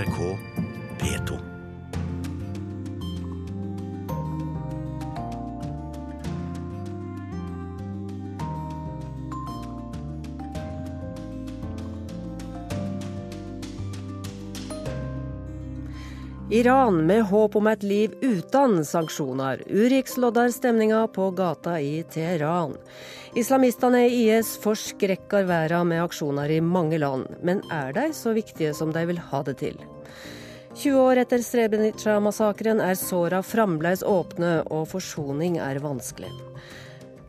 NRK Iran med håp om et liv uten sanksjoner. Urix lodder stemninga på gata i Teheran. Islamistene i IS forskrekker verden med aksjoner i mange land. Men er de så viktige som de vil ha det til? 20 år etter Srebrenica-massakren er såra fremdeles åpne, og forsoning er vanskelig.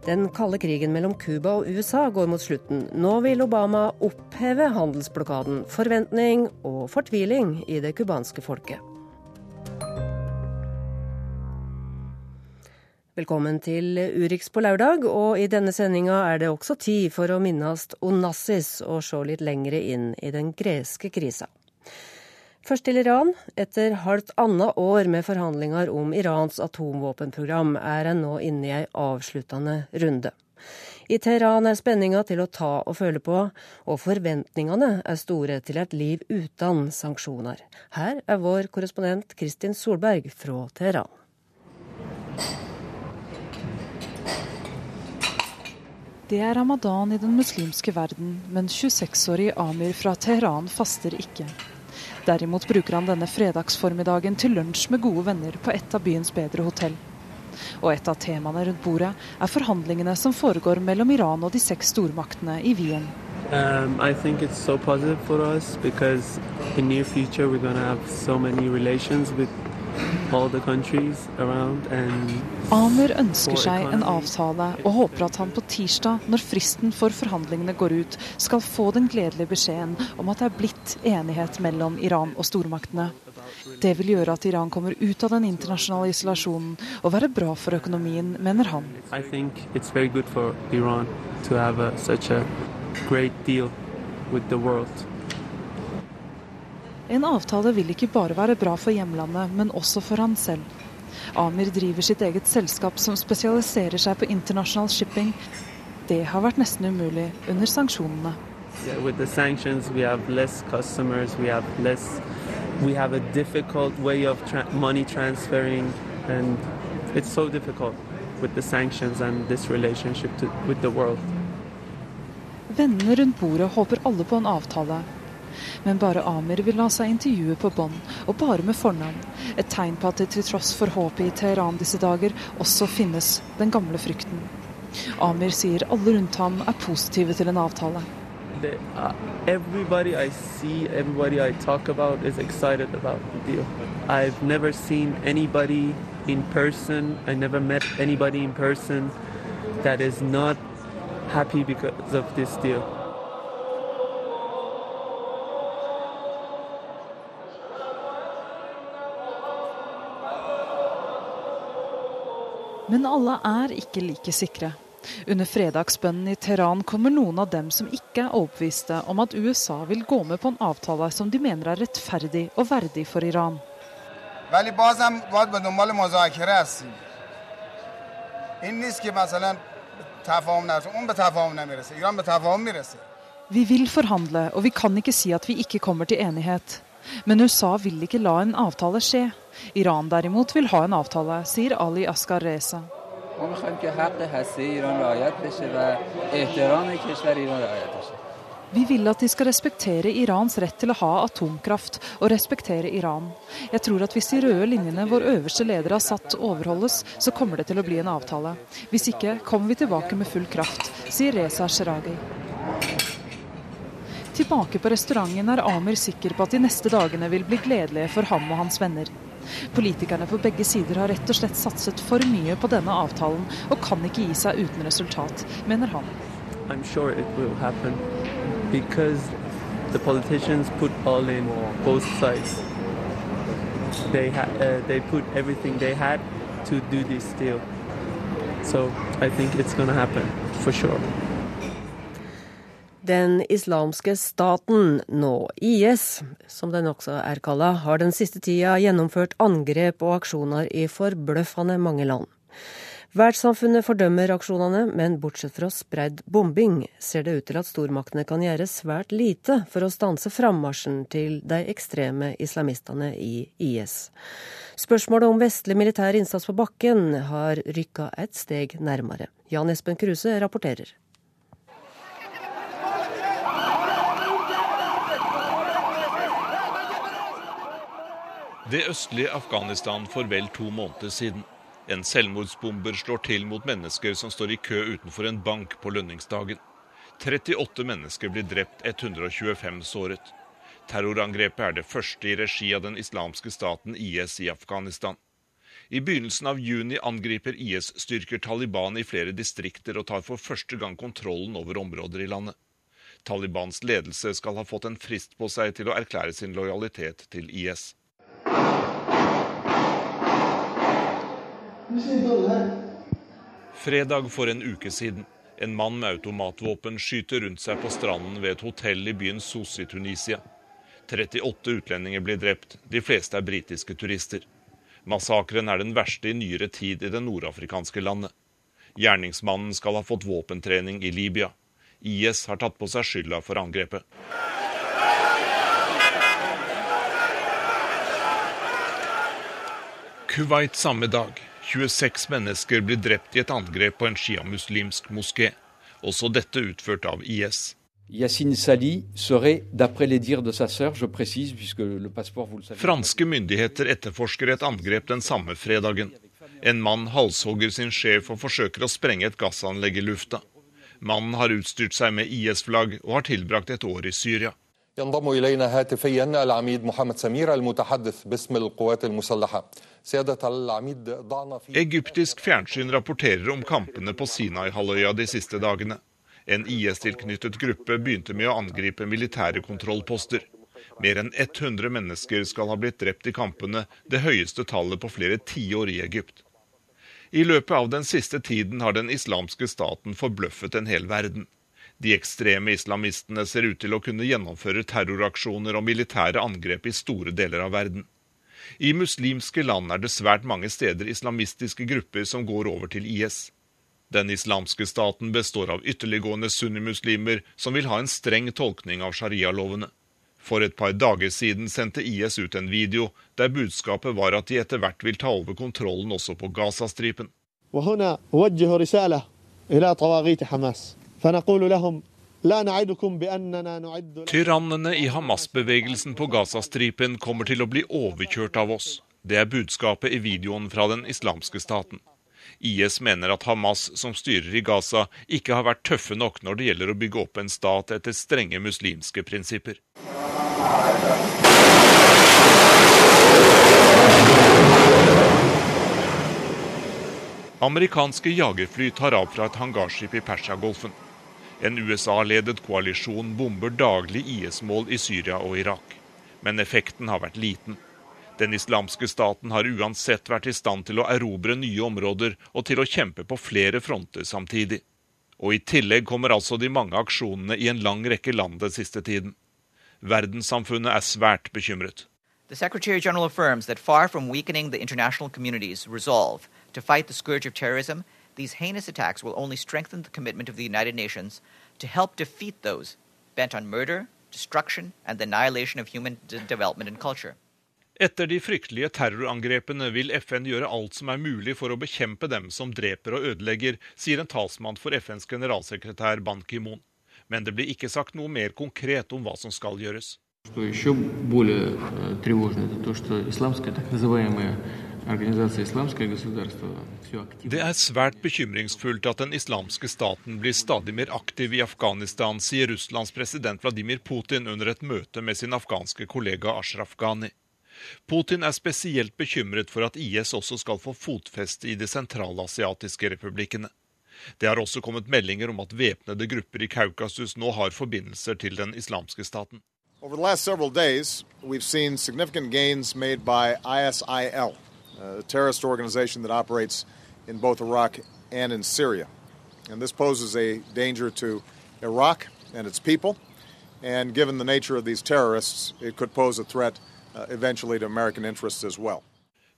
Den kalde krigen mellom Cuba og USA går mot slutten. Nå vil Obama oppheve handelsblokaden. Forventning og fortviling i det cubanske folket. Velkommen til Urix på lørdag, og i denne sendinga er det også tid for å minnes Onassis og se litt lengre inn i den greske krisa. Først til Iran. Etter halvt annet år med forhandlinger om Irans atomvåpenprogram, er en nå inne i ei avsluttende runde. I Teheran er spenninga til å ta og føle på, og forventningene er store til et liv uten sanksjoner. Her er vår korrespondent Kristin Solberg fra Teheran. Det er ramadan i den muslimske verden, men 26-årige Amir fra Teheran faster ikke. Derimot bruker han denne fredagsformiddagen til lunsj med gode venner på et av byens bedre hotell. Og et av temaene rundt bordet er forhandlingene som foregår mellom Iran og de seks stormaktene i Wien. Um, I think it's so positive for us because in near future we're going to have so many relations with Amer ønsker seg en avtale og håper at han på tirsdag, når fristen for forhandlingene går ut, skal få den gledelige beskjeden om at det er blitt enighet mellom Iran og stormaktene. Det vil gjøre at Iran kommer ut av den internasjonale isolasjonen og være bra for økonomien, mener han. I think it's very good for Iran to have a, such a great deal with the world. En avtale vil ikke bare være bra for hjemlandet, men også for han selv. Amir driver sitt eget selskap som spesialiserer seg på internasjonal shipping. Det har vært nesten umulig under sanksjonene. Yeah, with the sanctions, we have less customers. We have less. We have a difficult way of tra money transferring, and it's so difficult with the sanctions and this relationship to, with the world. Vennene rundt bordet håper alle på en avtale, men bare Amir vil la seg intervjue på bånd, og bare med fornavn. Et tegn på at det til tross for håpet i Teheran disse dager, også finnes den gamle frykten. Amir sier alle rundt ham er positive til en avtale. The, uh, everybody I see, everybody I talk about is excited about the deal. I've person, I never met anybody in person that is not happy because of. Men alle er ikke like sikre. Under fredagsbønnen i Teheran kommer noen av dem som ikke er overbeviste om at USA vil gå med på en avtale som de mener er rettferdig og verdig for Iran. Vi vil forhandle, og vi kan ikke si at vi ikke kommer til enighet. Men USA vil ikke la en avtale skje. Iran derimot vil ha en avtale, sier Ali Askar Reza. Vi vil at de skal respektere Irans rett til å ha atomkraft, og respektere Iran. Jeg tror at hvis de røde linjene vår øverste leder har satt overholdes, så kommer det til å bli en avtale. Hvis ikke kommer vi tilbake med full kraft, sier Reza Sheragi. Tilbake på restauranten er Amer sikker på at de neste dagene vil bli gledelige for ham og hans venner. Politikerne på begge sider har rett og slett satset for mye på denne avtalen, og kan ikke gi seg uten resultat, mener han. I'm sure it will happen because the politicians put all in both sides. They, ha uh, they put everything they had to do this deal. So I think it's gonna happen for sure. Den islamske staten, nå IS, som den også er kalla, har den siste tida gjennomført angrep og aksjoner i forbløffende mange land. Verdenssamfunnet fordømmer aksjonene, men bortsett fra spredd bombing, ser det ut til at stormaktene kan gjøre svært lite for å stanse frammarsjen til de ekstreme islamistene i IS. Spørsmålet om vestlig militær innsats på bakken har rykka et steg nærmere. Jan Espen Kruse rapporterer. Det østlige Afghanistan for vel to måneder siden. En selvmordsbomber slår til mot mennesker som står i kø utenfor en bank på lønningsdagen. 38 mennesker blir drept, 125 såret. Terrorangrepet er det første i regi av den islamske staten IS i Afghanistan. I begynnelsen av juni angriper IS-styrker Taliban i flere distrikter og tar for første gang kontrollen over områder i landet. Talibans ledelse skal ha fått en frist på seg til å erklære sin lojalitet til IS. Fredag for en uke siden. En mann med automatvåpen skyter rundt seg på stranden ved et hotell i byen Sos i Tunisia. 38 utlendinger blir drept, de fleste er britiske turister. Massakren er den verste i nyere tid i det nordafrikanske landet. Gjerningsmannen skal ha fått våpentrening i Libya. IS har tatt på seg skylda for angrepet. Kuwait samme dag. 26 mennesker blir drept i et angrep på en sjiamuslimsk moské. Også dette utført av IS. Yassine Sali serait, d'après les dires de sa sœur, je précise, puisque le passeport, vous le savez Franske myndigheter etterforsker et angrep den samme fredagen. En mann halshogger sin sjef og forsøker å sprenge et gassanlegg i lufta. Mannen har utstyrt seg med IS-flagg og har tilbrakt et år i Syria. ينضم إلينا هاتفيا العميد محمد سمير المتحدث باسم القوات المسلحة Egyptisk fjernsyn rapporterer om kampene på Sinai-halvøya de siste dagene. En IS-tilknyttet gruppe begynte med å angripe militære kontrollposter. Mer enn 100 mennesker skal ha blitt drept i kampene, det høyeste tallet på flere tiår i Egypt. I løpet av den siste tiden har den islamske staten forbløffet en hel verden. De ekstreme islamistene ser ut til å kunne gjennomføre terroraksjoner og militære angrep i store deler av verden. I muslimske land er det svært mange steder islamistiske grupper som går over til IS. Den islamske staten består av ytterliggående sunnimuslimer som vil ha en streng tolkning av sharialovene. For et par dager siden sendte IS ut en video der budskapet var at de etter hvert vil ta over kontrollen også på Gazastripen. Tyrannene i Hamas-bevegelsen på Gazastripen kommer til å bli overkjørt av oss. Det er budskapet i videoen fra den islamske staten. IS mener at Hamas, som styrer i Gaza, ikke har vært tøffe nok når det gjelder å bygge opp en stat etter strenge muslimske prinsipper. Amerikanske jagerfly tar av fra et hangarskip i Persjagolfen. En USA-ledet koalisjon bomber daglig IS-mål i Syria og Irak. Men effekten har vært liten. Den islamske staten har uansett vært i stand til å erobre nye områder og til å kjempe på flere fronter samtidig. Og i tillegg kommer altså de mange aksjonene i en lang rekke land den siste tiden. Verdenssamfunnet er svært bekymret. The Secretary General affirms that far from weakening the international community's resolve to fight the scourge of terrorism, These heinous attacks will only strengthen the commitment of the United Nations to help defeat those bent on murder, destruction, and the annihilation of human development and culture. Etter de fryktelige terrorangrepene vil FN gjøre alt som er mulig for å bekjempe dem som dreper og ødelegger, sier en talsmann for FNs generalsekretær Ban Ki-moon. Men det blir ikke sagt noe mer konkret om hva som skal gjøres. Что еще более тревожно, это то, что исламская так называемая det er svært bekymringsfullt at den islamske staten blir stadig mer aktiv i Afghanistan, sier Russlands president Vladimir Putin under et møte med sin afghanske kollega Ashraf Ghani. Putin er spesielt bekymret for at IS også skal få fotfeste i de sentralasiatiske republikkene. Det har også kommet meldinger om at væpnede grupper i Kaukasus nå har forbindelser til den islamske staten. Over the last several days, we've seen significant gains made by ISIL, a terrorist organization that operates in both Iraq and in Syria. And this poses a danger to Iraq and its people. And given the nature of these terrorists, it could pose a threat uh, eventually to American interests as well.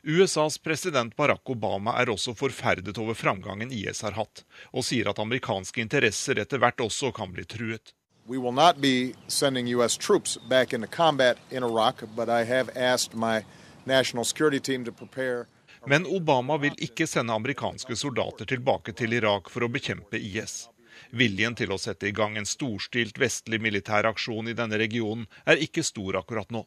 USAs president Barack Obama er også forferdet over framgangen IS har hatt, og sier at amerikanske interesser etter hvert også kan bli truet. We will not be sending U.S. troops back into combat in Iraq, but I have asked my national security team to prepare. Men Obama vil ikke sende amerikanske soldater tilbake til Irak for å bekjempe IS. Viljen til å sette i gang en storstilt vestlig militær aksjon i denne regionen er ikke stor akkurat nå.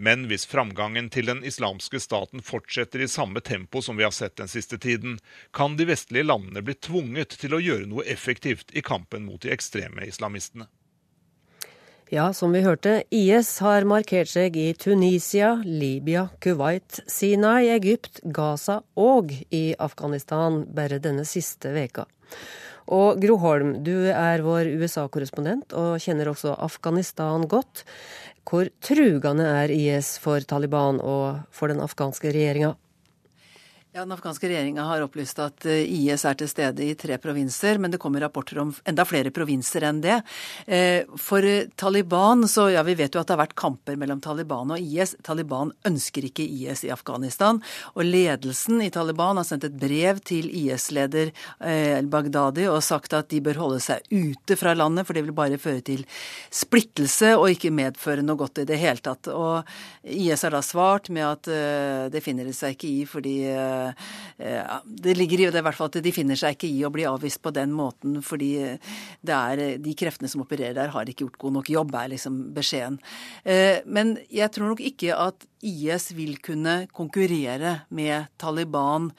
Men hvis framgangen til den islamske staten fortsetter i samme tempo som vi har sett den siste tiden, kan de vestlige landene bli tvunget til å gjøre noe effektivt i kampen mot de ekstreme islamistene. Ja, som vi hørte, IS har markert seg i Tunisia, Libya, Kuwait, Sinai, Egypt, Gaza og i Afghanistan bare denne siste veka. Og Gro Holm, du er vår USA-korrespondent og kjenner også Afghanistan godt. Hvor trugende er IS for Taliban og for den afghanske regjeringa? Ja, Den afghanske regjeringa har opplyst at eh, IS er til stede i tre provinser, men det kommer rapporter om enda flere provinser enn det. Eh, for Taliban, så ja, vi vet jo at det har vært kamper mellom Taliban og IS. Taliban ønsker ikke IS i Afghanistan. Og ledelsen i Taliban har sendt et brev til IS-leder eh, al-Baghdadi og sagt at de bør holde seg ute fra landet, for det vil bare føre til splittelse og ikke medføre noe godt i det hele tatt. Og IS har da svart med at det finner de seg ikke i fordi Eh, det ligger i det i hvert fall at de finner seg ikke i å bli avvist på den måten, fordi det er, de kreftene som opererer der, har ikke gjort god nok jobb, er liksom beskjeden. Eh, men jeg tror nok ikke at IS vil kunne konkurrere med Taliban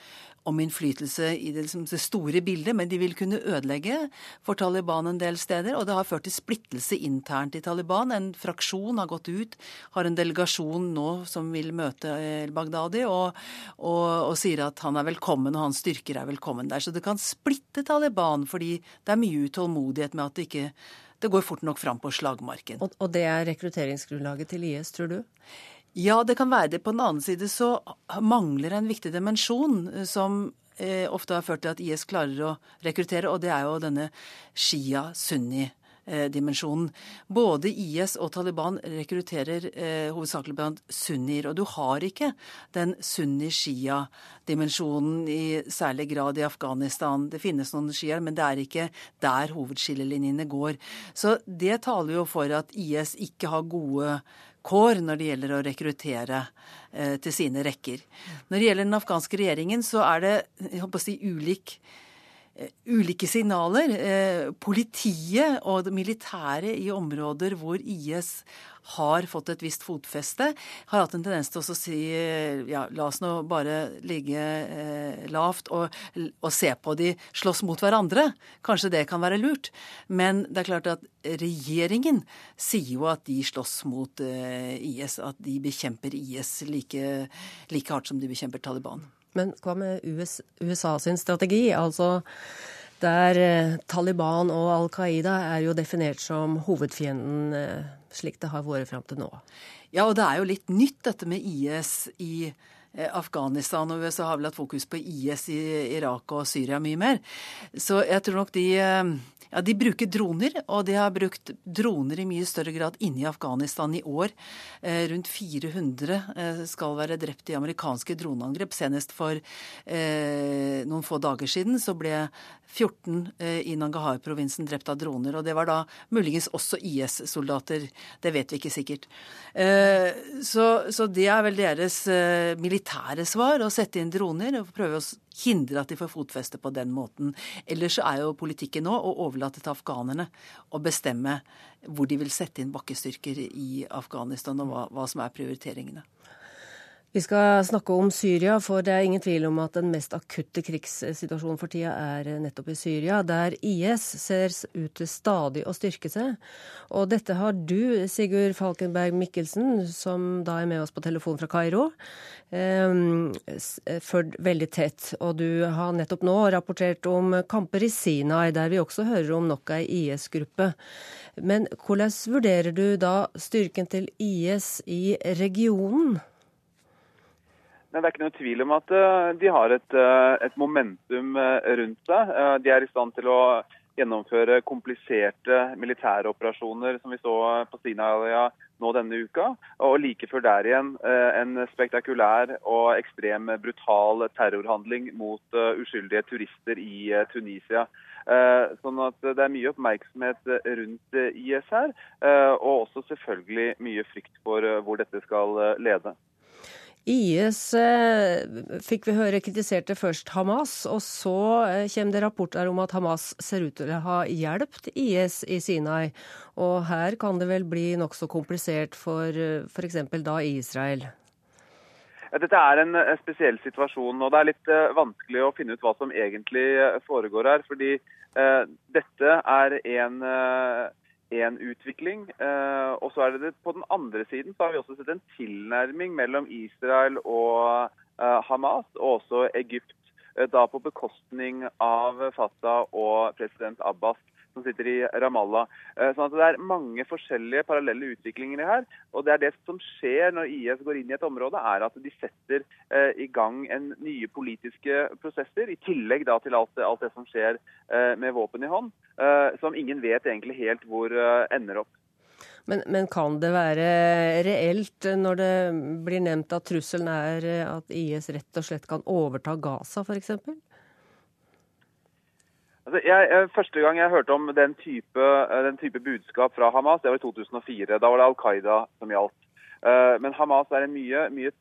om innflytelse i det, liksom, det, store bildet, men de vil kunne ødelegge for Taliban en del steder. Og det har ført til splittelse internt i Taliban. En fraksjon har gått ut, har en delegasjon nå som vil møte el-Baghdadi, og, og, og, sier at han er velkommen og hans styrker er velkommen der. Så det kan splitte Taliban, fordi det er mye utålmodighet med at det ikke det går fort nok fram på slagmarken. Og, og det er rekrutteringsgrunnlaget til IS, tror du? Ja, det kan være det. På den annen side så mangler en viktig dimensjon eh, som eh, ofte har ført til at IS klarer å rekruttere, og det er jo denne Shia-Sunni-dimensjonen. Både IS og Taliban rekrutterer eh, hovedsakelig blant sunnier, og du har ikke den sunni-shia-dimensjonen i særlig grad i Afghanistan. Det finnes noen shiaer, men det er ikke der hovedskillelinjene går. Så det taler jo for at IS ikke har gode kår når det gjelder å rekruttere eh, til sine rekker. Når det gjelder den afghanske regjeringen, så er det jeg håper å si, ulik ulike signaler. Eh, politiet og det militære i områder hvor IS har fått et visst fotfeste, har hatt en tendens til å si eh, ja, la oss nå bare ligge eh, lavt og, og, se på de slåss mot hverandre. Kanskje det kan være lurt. Men det er klart at regjeringen sier jo at de slåss mot eh, IS, at de bekjemper IS like, like hardt som de bekjemper Taliban. Men hva med US, USA sin strategi? Altså der eh, Taliban og Al Qaida er jo definert som hovedfienden, eh, slik det har vært fram til nå. Ja, og det er jo litt nytt dette med IS i eh, Afghanistan, og USA har vel hatt fokus på IS i Irak og Syria mye mer. Så jeg tror nok de ja, De bruker droner, og de har brukt droner i mye større grad inne i Afghanistan i år. Eh, rundt 400 eh, skal være drept i amerikanske droneangrep. Senest for eh, noen få dager siden så ble 14 eh, i Nangahar-provinsen drept av droner. Og det var da muligens også IS-soldater. Det vet vi ikke sikkert. Eh, så, så, det er vel deres eh, militære svar, å sette inn droner og prøve å hindre at de får fotfeste på den måten. Ellers er jo politikken nå å overlate til afghanerne å bestemme hvor de vil sette inn bakkestyrker i Afghanistan, og hva, hva som er prioriteringene. Vi skal snakke om Syria, for det er ingen tvil om at den mest akutte krigssituasjonen for tida er nettopp i Syria, der IS ser ut til stadig å styrke seg. Og dette har du, Sigurd Falkenberg Mikkelsen, som da er med oss på telefon fra Kairo, eh, fulgt veldig tett. Og du har nettopp nå rapportert om kamper i Sinai, der vi også hører om nok ei IS-gruppe. Men hvordan vurderer du da styrken til IS i regionen? Men det er ikke noe tvil om at uh, de har et, uh, et momentum uh, rundt seg. de er i stand til å gjennomføre kompliserte militære operasjoner, som vi så på Sinaihalvøya nå denne uka. Og like før der igjen en spektakulær og ekstrem brutal terrorhandling mot uskyldige turister i Tunisia. Sånn at det er mye oppmerksomhet rundt IS her, og også selvfølgelig mye frykt for hvor dette skal lede. IS eh, fikk vi høre kritiserte først Hamas, og så eh, kommer det rapporter om at Hamas ser ut til å ha hjulpet IS i Sinai. Og her kan det vel bli nokså komplisert for eh, f.eks. da Israel? Dette er en spesiell situasjon, og det er litt vanskelig å finne ut hva som egentlig foregår her. Fordi dette er en én utvikling. Eh, og så er det, det På den andre siden så har vi også sett en tilnærming mellom Israel og eh, Hamas, og også Egypt. Eh, da på bekostning av Fatah og president Abbas som sitter i Ramallah. Eh, sånn at Det er mange forskjellige parallelle utviklinger her. og det er det som skjer når IS går inn i et område, er at de setter eh, i gang en nye politiske prosesser, i tillegg da til alt, alt det som skjer eh, med våpen i hånd, som ingen vet egentlig helt hvor ender opp. Men, men, kan det være reelt når det blir nevnt at trusselen er at IS rett og slett kan overta Gaza, f.eks.? Altså, jeg, første gang jeg hørte om den type, eh, den type, budskap fra Hamas, det var i 2004. Da var det Al Qaida som gjaldt. Eh, men Hamas er en mye, mye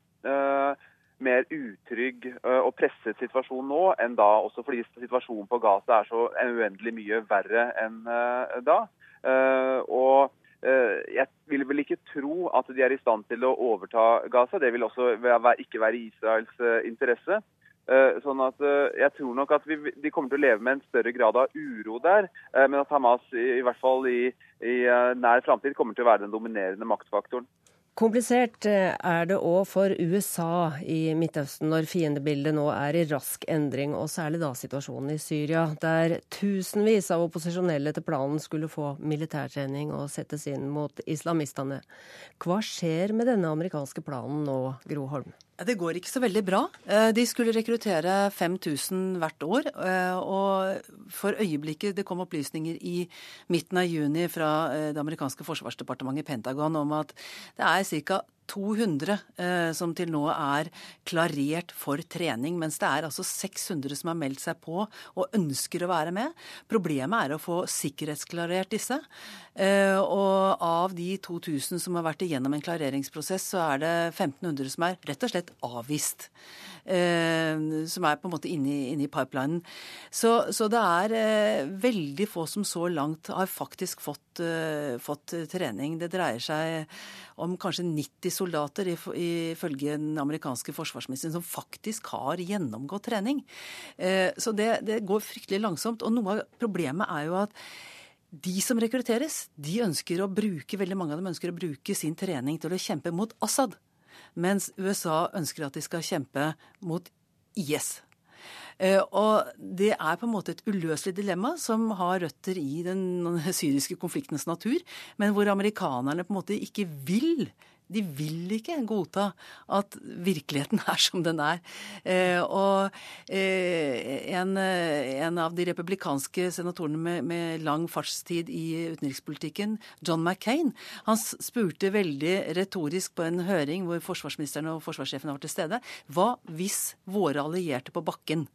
mer utrygg og presset situasjon nå enn da, også fordi situasjonen på Gaza er så uendelig mye verre enn da. Og jeg vil vel ikke tro at de er i stand til å overta Gaza. Det vil også ikke være Israels interesse. Eh, sånn at eh, Jeg tror nok at vi, de kommer til å leve med en større grad av uro der. Eh, men at Hamas i, i hvert fall i, i nær framtid kommer til å være den dominerende maktfaktoren. Komplisert er det òg for USA i Midtøsten når fiendebildet nå er i rask endring, og særlig da situasjonen i Syria, der tusenvis av opposisjonelle til planen skulle få militærtrening og settes inn mot islamistene. Hva skjer med denne amerikanske planen nå, Gro Holm? Det går ikke så veldig bra. Eh, de skulle rekruttere 5000 hvert år. Eh, og for øyeblikket Det kom opplysninger i midten av juni fra eh, det amerikanske forsvarsdepartementet, Pentagon, om at det er ca. 200 eh, som til nå er klarert for trening, mens det er altså 600 som har meldt seg på og ønsker å være med. Problemet er å få sikkerhetsklarert disse. Eh, og av de 2000 som har vært igjennom en klareringsprosess, så er det 1500 som er rett og slett avvist. Eh, som er på en måte inne inne i pipelinen. Så, så, det er eh, veldig få som så langt har faktisk fått, eh, fått trening. Det dreier seg om kanskje 90 soldater, ifølge den amerikanske forsvarsministeren, som faktisk har gjennomgått trening. Så det, det går fryktelig langsomt. Og noe av problemet er jo at de som rekrutteres, de ønsker å bruke, veldig mange av dem ønsker å bruke sin trening til å kjempe mot Assad mens USA ønsker at de skal kjempe mot IS. Eh, og det er på en måte et uløselig dilemma som har røtter i den syriske konfliktens natur, men hvor amerikanerne på en måte ikke vil de vil ikke godta at virkeligheten er som den er. Eh, og eh, en, en, av de republikanske senatorene med, med, lang fartstid i utenrikspolitikken, John McCain, han spurte veldig retorisk på en høring hvor forsvarsministeren og forsvarssjefen var til stede, hva hvis våre allierte på bakken,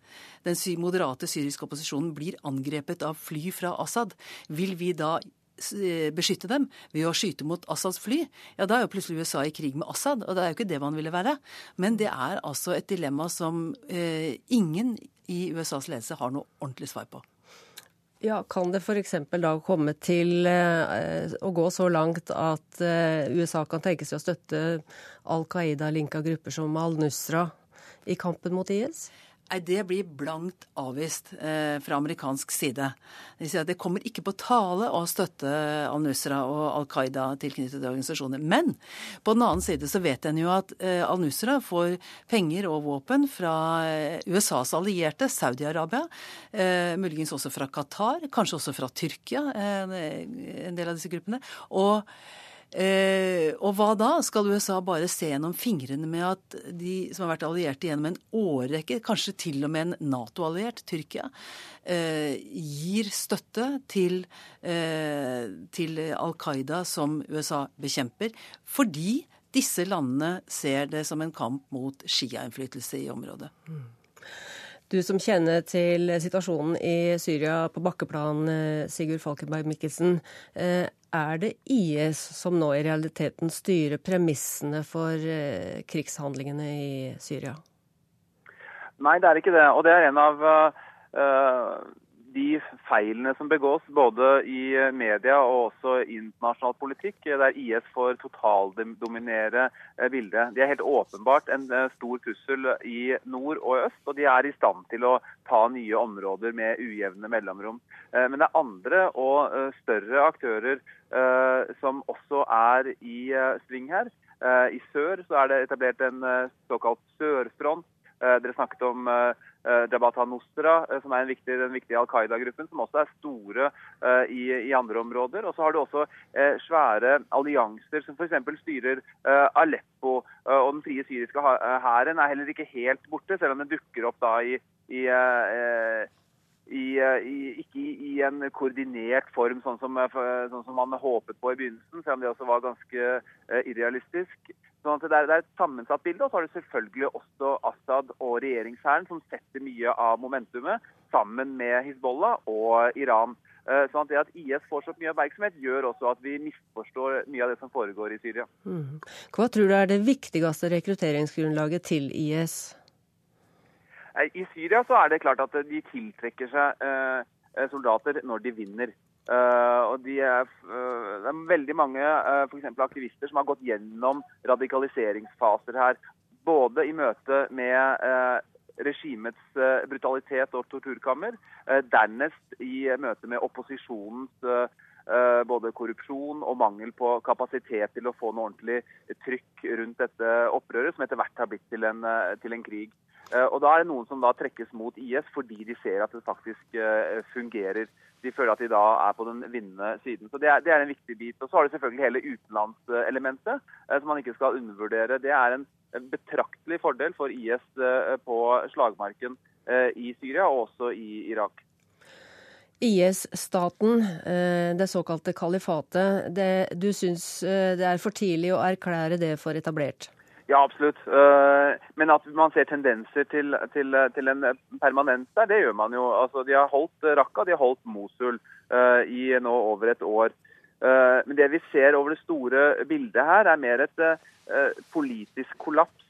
den moderate syriske opposisjonen, blir angrepet av fly fra Assad? Vil vi da Eh, beskytte dem ved å skyte mot Assads fly, ja da er jo plutselig USA i krig med Assad, og det er jo ikke det man ville være. Men det er altså et dilemma som eh, ingen i USAs ledelse har noe ordentlig svar på. Ja, Kan det f.eks. da komme til eh, å gå så langt at eh, USA kan tenke seg å støtte Al Qaida-linka grupper som Al-Nusra i kampen mot IS? Nei, Det blir blankt avvist eh, fra amerikansk side. De sier at Det kommer ikke på tale å støtte al-Nusra og Al Qaida tilknyttede organisasjoner. Men på den annen side så vet en jo at eh, al-Nusra får penger og våpen fra eh, USAs allierte, Saudi-Arabia. Eh, muligens også fra Qatar, kanskje også fra Tyrkia, eh, en del av disse gruppene. Og Eh, og hva da? Skal USA bare se gjennom fingrene med at de som har vært allierte gjennom en årrekke, kanskje til og med en Nato-alliert, Tyrkia, eh, gir støtte til, eh, til Al Qaida som USA bekjemper, fordi disse landene ser det som en kamp mot Shia-innflytelse i området. Du som kjenner til situasjonen i Syria på bakkeplan, eh, Sigurd Falkenberg Mikkelsen. Er det IS som nå i realiteten styrer premissene for eh, krigshandlingene i Syria? Nei, det er ikke det. Og det er en av uh, de feilene som begås både i media og også i internasjonal politikk, der IS får totaldominere eh, bildet. De er helt åpenbart en stor trussel i nord og øst, og de er i stand til å ta nye områder med ujevne mellomrom. Men det er andre og større aktører som også er i sving her. I sør så er det etablert en såkalt sørfront. Dere snakket om Eh, Jabhat al-Nusra, eh, som er viktig, den viktige Al Qaida-gruppen, som også er store i, i, andre områder. Og så har du også svære allianser som f.eks. styrer Aleppo. og den frie syriske hæren er heller ikke helt borte, selv om den dukker opp da i, i i, i, ikke i, en koordinert form, sånn som, sånn som, man håpet på i begynnelsen, selv om det også var ganske uh, irrealistisk. Sånn at det er, det er, et sammensatt bilde. Og så har du selvfølgelig også Assad og regjeringshæren, som setter mye av momentumet sammen med Hizbollah og Iran. Eh, sånn at det at IS får så mye oppmerksomhet, gjør også at vi misforstår mye av det som foregår i Syria. Mm. Hva tror du er det viktigste rekrutteringsgrunnlaget til IS? I Syria så er det klart at de tiltrekker seg eh, soldater når de vinner. Og de er, det er veldig mange for aktivister som har gått gjennom radikaliseringsfaser her. Både i møte med regimets brutalitet og torturkammer, dernest i møte med opposisjonens både korrupsjon og mangel på kapasitet til å få noe ordentlig trykk rundt dette opprøret, som etter hvert har blitt til en, til en krig. Og Da er det noen som da trekkes mot IS fordi de ser at det faktisk fungerer de føler at de da er på den vinnende siden. Så Det er, det er en viktig bit. Og Så har du selvfølgelig hele utenlandselementet, eh, som man ikke skal undervurdere. Det er en, betraktelig fordel for IS eh, på slagmarken eh, i Syria og også i Irak. IS-staten, det såkalte kalifatet, det, du syns det er for tidlig å erklære det for etablert? Ja, absolutt. Eh, men at man ser tendenser til, til, til en permanens der, det gjør man jo. Altså, de har holdt Raqqa, de har holdt Mosul uh, i nå over et år. Uh, men det vi ser over det store bildet her, er mer et politisk kollaps.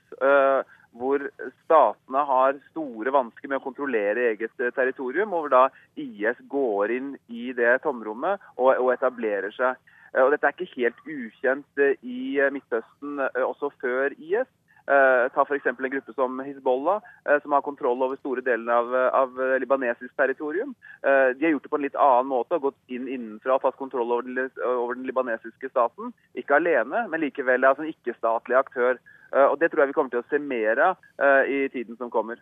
hvor statene har store vansker med å kontrollere eget territorium, og hvor da IS går inn i det tomrommet og, og etablerer seg. Eh, og Dette er ikke helt ukjent eh, i eh, Midtøsten også før IS. Ta f.eks. en gruppe som Hizbollah, som har kontroll over store deler av, av libanesisk territorium. De har gjort det på en litt annen måte og gått inn innenfra og tatt kontroll over den, over den libanesiske staten. Ikke alene, men likevel altså en ikke-statlig aktør. og Det tror jeg vi kommer til å se mer av i tiden som kommer.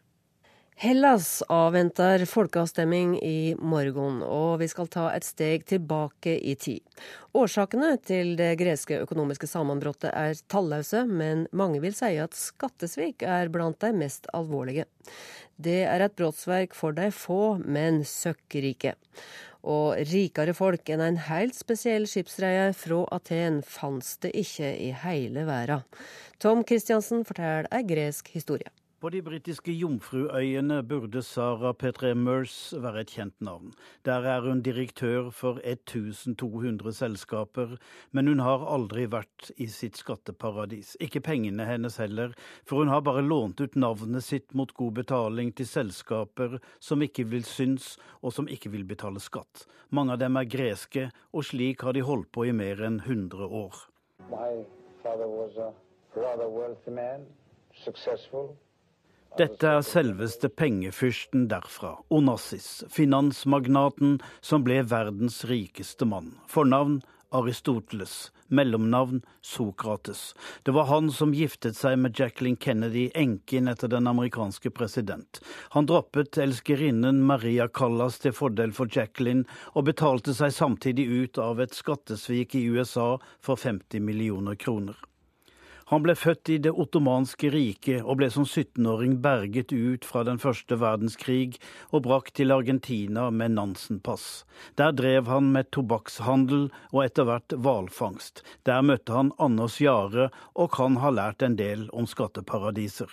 Hellas avventer folkeavstemning i morgen, og vi skal ta et steg tilbake i tid. Årsakene til det greske økonomiske sammenbruddet er talløse, men mange vil si at skattesvik er blant de mest alvorlige. Det er et brottsverk for de få, men søkkrike. Og rikere folk enn en helt spesiell skipsreier fra Aten fantes det ikke i hele verden. Tom Christiansen forteller ei gresk historie. På de britiske Jomfruøyene burde Sara Petre Mers være et kjent navn. Der er hun direktør for 1200 selskaper, men hun har aldri vært i sitt skatteparadis. Ikke pengene hennes heller, for hun har bare lånt ut navnet sitt mot god betaling til selskaper som ikke vil synes, og som ikke vil betale skatt. Mange av dem er greske, og slik har de holdt på i mer enn 100 år. My father was a rather wealthy man, successful. Dette er selveste pengefyrsten derfra, Onassis, finansmagnaten som ble verdens rikeste mann. Fornavn Aristoteles, mellomnavn Sokrates. Det var han som giftet seg med Jacqueline Kennedy, enken etter den amerikanske president. Han droppet elskerinnen Maria Callas til fordel for Jacqueline, og betalte seg samtidig ut av et skattesvik i USA for 50 millioner kroner. Han ble født i Det ottomanske riket og ble som 17-åring berget ut fra den første verdenskrig og brakt til Argentina med Nansen-pass. Der drev han med tobakkshandel og etter hvert hvalfangst. Der møtte han Anders Jahre og kan ha lært en del om skatteparadiser.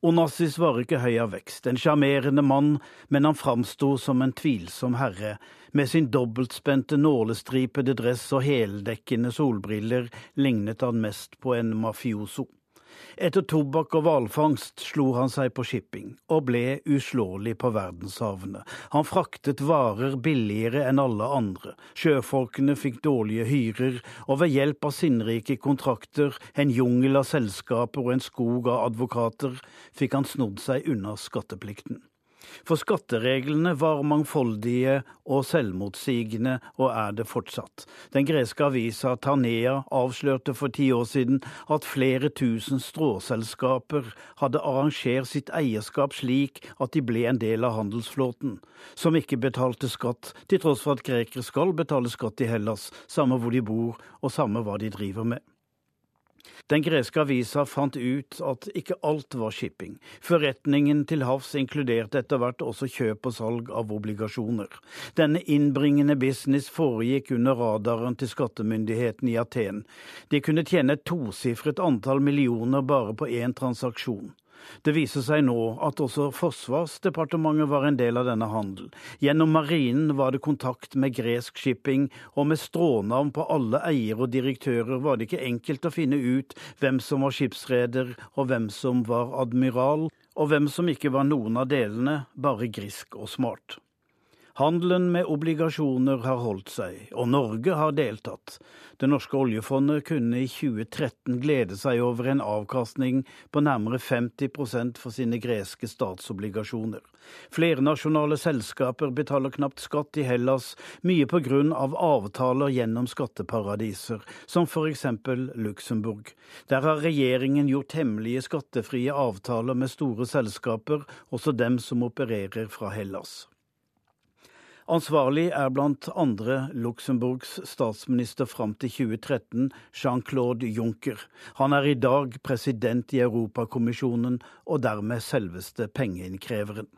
Onassis var ikke høy av vekst, en sjarmerende mann, men han framsto som en tvilsom herre. Med sin dobbeltspente nålestripede dress og heldekkende solbriller lignet han mest på en mafioso. Etter tobakk og hvalfangst slo han seg på shipping, og ble uslåelig på verdenshavene. Han fraktet varer billigere enn alle andre, sjøfolkene fikk dårlige hyrer, og ved hjelp av sinnrike kontrakter, en jungel av selskaper og en skog av advokater, fikk han snodd seg unna skatteplikten. For skattereglene var mangfoldige og selvmotsigende, og er det fortsatt. Den greske avisa Tanea avslørte for ti år siden at flere tusen stråselskaper hadde arrangert sitt eierskap slik at de ble en del av handelsflåten, som ikke betalte skatt, til tross for at grekere skal betale skatt i Hellas, samme hvor de bor og samme hva de driver med. Den greske avisa fant ut at ikke alt var shipping. Forretningen til havs inkluderte etter hvert også kjøp og salg av obligasjoner. Denne innbringende business foregikk under radaren til skattemyndigheten i Aten. De kunne tjene et tosifret antall millioner bare på én transaksjon. Det viser seg nå at også Forsvarsdepartementet var en del av denne handelen. Gjennom marinen var det kontakt med gresk shipping, og med strånavn på alle eiere og direktører var det ikke enkelt å finne ut hvem som var skipsreder og hvem som var admiral, og hvem som ikke var noen av delene, bare grisk og smart. Handelen med obligasjoner har holdt seg, og Norge har deltatt. Det norske oljefondet kunne i 2013 glede seg over en avkastning på nærmere 50% for sine greske statsobligasjoner. Flernasjonale selskaper betaler knapt skatt i Hellas, mye på grunn av avtaler gjennom skatteparadiser, som for eksempel Luxembourg. Der har regjeringen gjort hemmelige skattefrie avtaler med store selskaper, også dem som opererer fra Hellas. Ansvarlig er blant andre Luxembourgs statsminister fram til 2013, Jean-Claude Juncker. Han er i dag president i Europakommisjonen og dermed selveste pengeinnkreveren.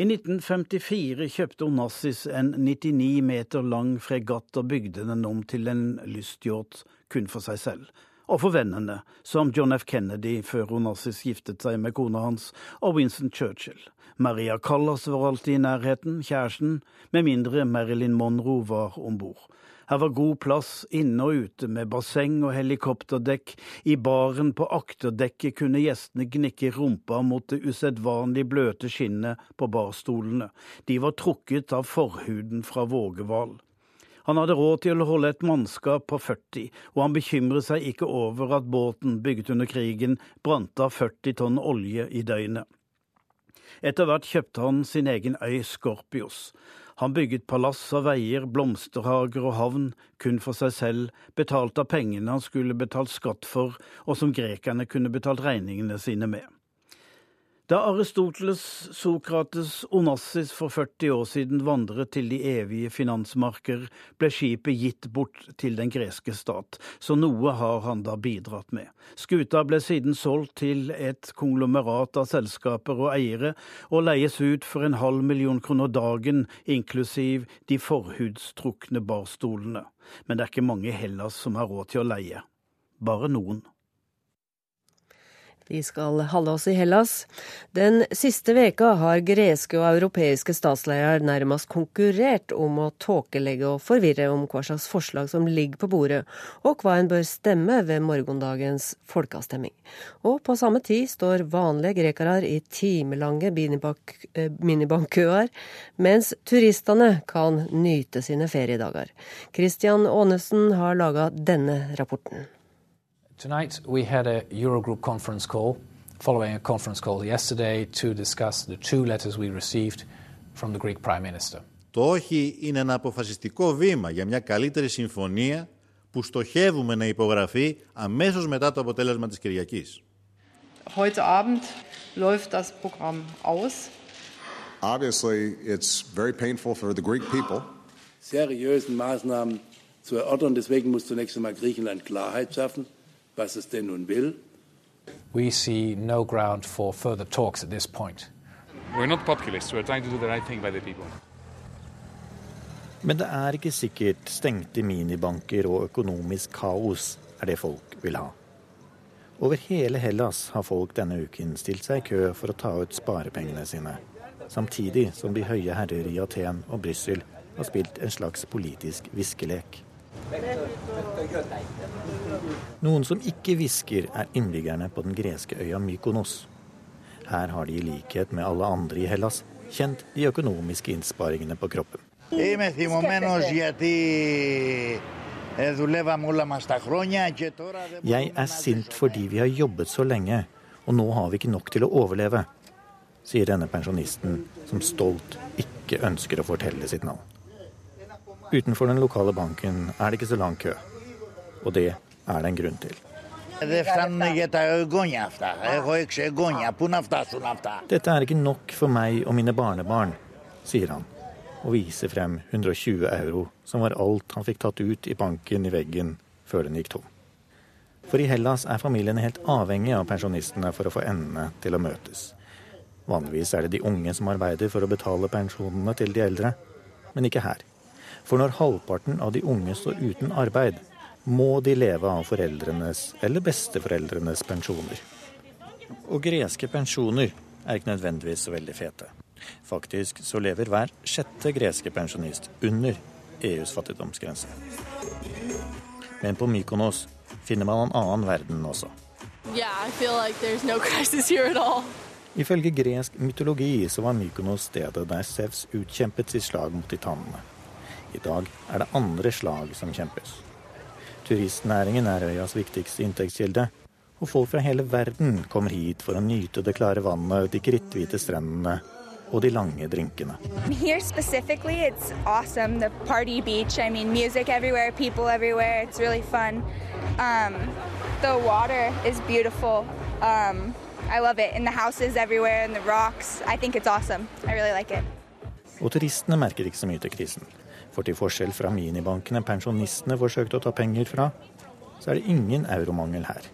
I 1954 kjøpte Onassis en 99 meter lang fregatt og bygde den om til en lystyacht kun for seg selv og for vennene, som John F. Kennedy før Onassis giftet seg med kona hans, og Winston Churchill. Maria Callas var alltid i nærheten, kjæresten, med mindre Marilyn Monroe var om bord. Her var god plass inne og ute, med basseng og helikopterdekk. I baren på akterdekket kunne gjestene gnikke rumpa mot det usedvanlig bløte skinnet på barstolene. De var trukket av forhuden fra vågehval. Han hadde råd til å holde et mannskap på 40, og han bekymret seg ikke over at båten, bygget under krigen, brant av 40 tonn olje i døgnet. Etter hvert kjøpte han sin egen øy Skorpios. Han bygget palass av veier, blomsterhager og havn, kun for seg selv, betalt av pengene han skulle betalt skatt for, og som grekerne kunne betalt regningene sine med. Da Aristoteles, Sokrates, Onassis for 40 år siden vandret til de evige finansmarker, ble skipet gitt bort til den greske stat, så noe har han da bidratt med. Skuta ble siden solgt til et konglomerat av selskaper og eiere, og leies ut for en halv million kroner dagen, inklusiv de forhudstrukne barstolene. Men det er ikke mange i Hellas som har råd til å leie. Bare noen. Vi skal holde oss i Hellas. Den siste veka har greske og europeiske statsledere nærmest konkurrert om å tåkelegge og forvirre om hva slags forslag som ligger på bordet, og hva en bør stemme ved morgendagens folkeavstemning. Og på samme tid står vanlige grekere i timelange eh, minibankkøer, mens turistene kan nyte sine feriedager. Christian Aanesen har laga denne rapporten. Tonight we had a Eurogroup conference call, following a conference call yesterday to discuss the two letters we received from the Greek Prime Minister. Το όχι είναι ένα αποφασιστικό βήμα για μια καλύτερη συμφωνία που στοχεύουμε να υπογραφεί αμέσως μετά το αποτέλεσμα της Κυριακής. Heute Abend läuft das Programm aus. Obviously, it's very painful for the Greek people. Seriösen Maßnahmen zu erörtern. Deswegen muss zunächst einmal Griechenland Klarheit schaffen, Was es denn nun will. We see no ground for further talks at this point. We're not populists. We're trying to do the right thing by the people. Men det er ikke sikkert stengte minibanker og økonomisk kaos er det folk vil ha. Over hele Hellas har folk denne uken stilt seg i kø for å ta ut sparepengene sine, samtidig som de høye herrer i Aten og Brussel har spilt en slags politisk viskelek. Noen som ikke hvisker, er innbyggerne på den greske øya Mykonos. Her har de i likhet med alle andre i Hellas kjent de økonomiske innsparingene på kroppen. Jeg er sint fordi vi har jobbet så lenge, og nå har vi ikke nok til å overleve, sier denne pensjonisten, som stolt ikke ønsker å fortelle sitt navn. Utenfor den lokale banken er det ikke så lang kø, og det er det en grunn til. Dette er ikke nok for meg og mine barnebarn, sier han og viser frem 120 euro, som var alt han fikk tatt ut i banken i veggen før den gikk tom. For i Hellas er familiene helt avhengig av pensjonistene for å få endene til å møtes. Vanligvis er det de unge som arbeider for å betale pensjonene til de eldre, men ikke her. For når halvparten av de unge står uten arbeid, må de leve av foreldrenes eller besteforeldrenes pensjoner. Og greske pensjoner er ikke nødvendigvis så veldig fete. Faktisk så lever hver sjette greske pensjonist under EUs fattigdomsgrense. Men på Mykonos finner man en annen verden også. Yeah, like no. Ifølge gresk mytologi så var Mykonos stedet der Sevs utkjempet sitt slag mot titanene. I dag er det andre slag som kjempes. Turistnæringen er øyas viktigste inntektskilde, og folk fra hele verden kommer hit for å nyte det klare vannet, de kritthvite strendene og de lange drinkene. Her awesome. Party beach. I mean, music everywhere, people everywhere. It's really fun. Um, the water is beautiful. Um, I love it. And the houses everywhere and the rocks. I think it's awesome. I really like it. Og turistene merker ikke så mye til krisen. For til forskjell fra minibankene pensjonistene forsøkte å ta penger fra, så er det ingen euromangel her.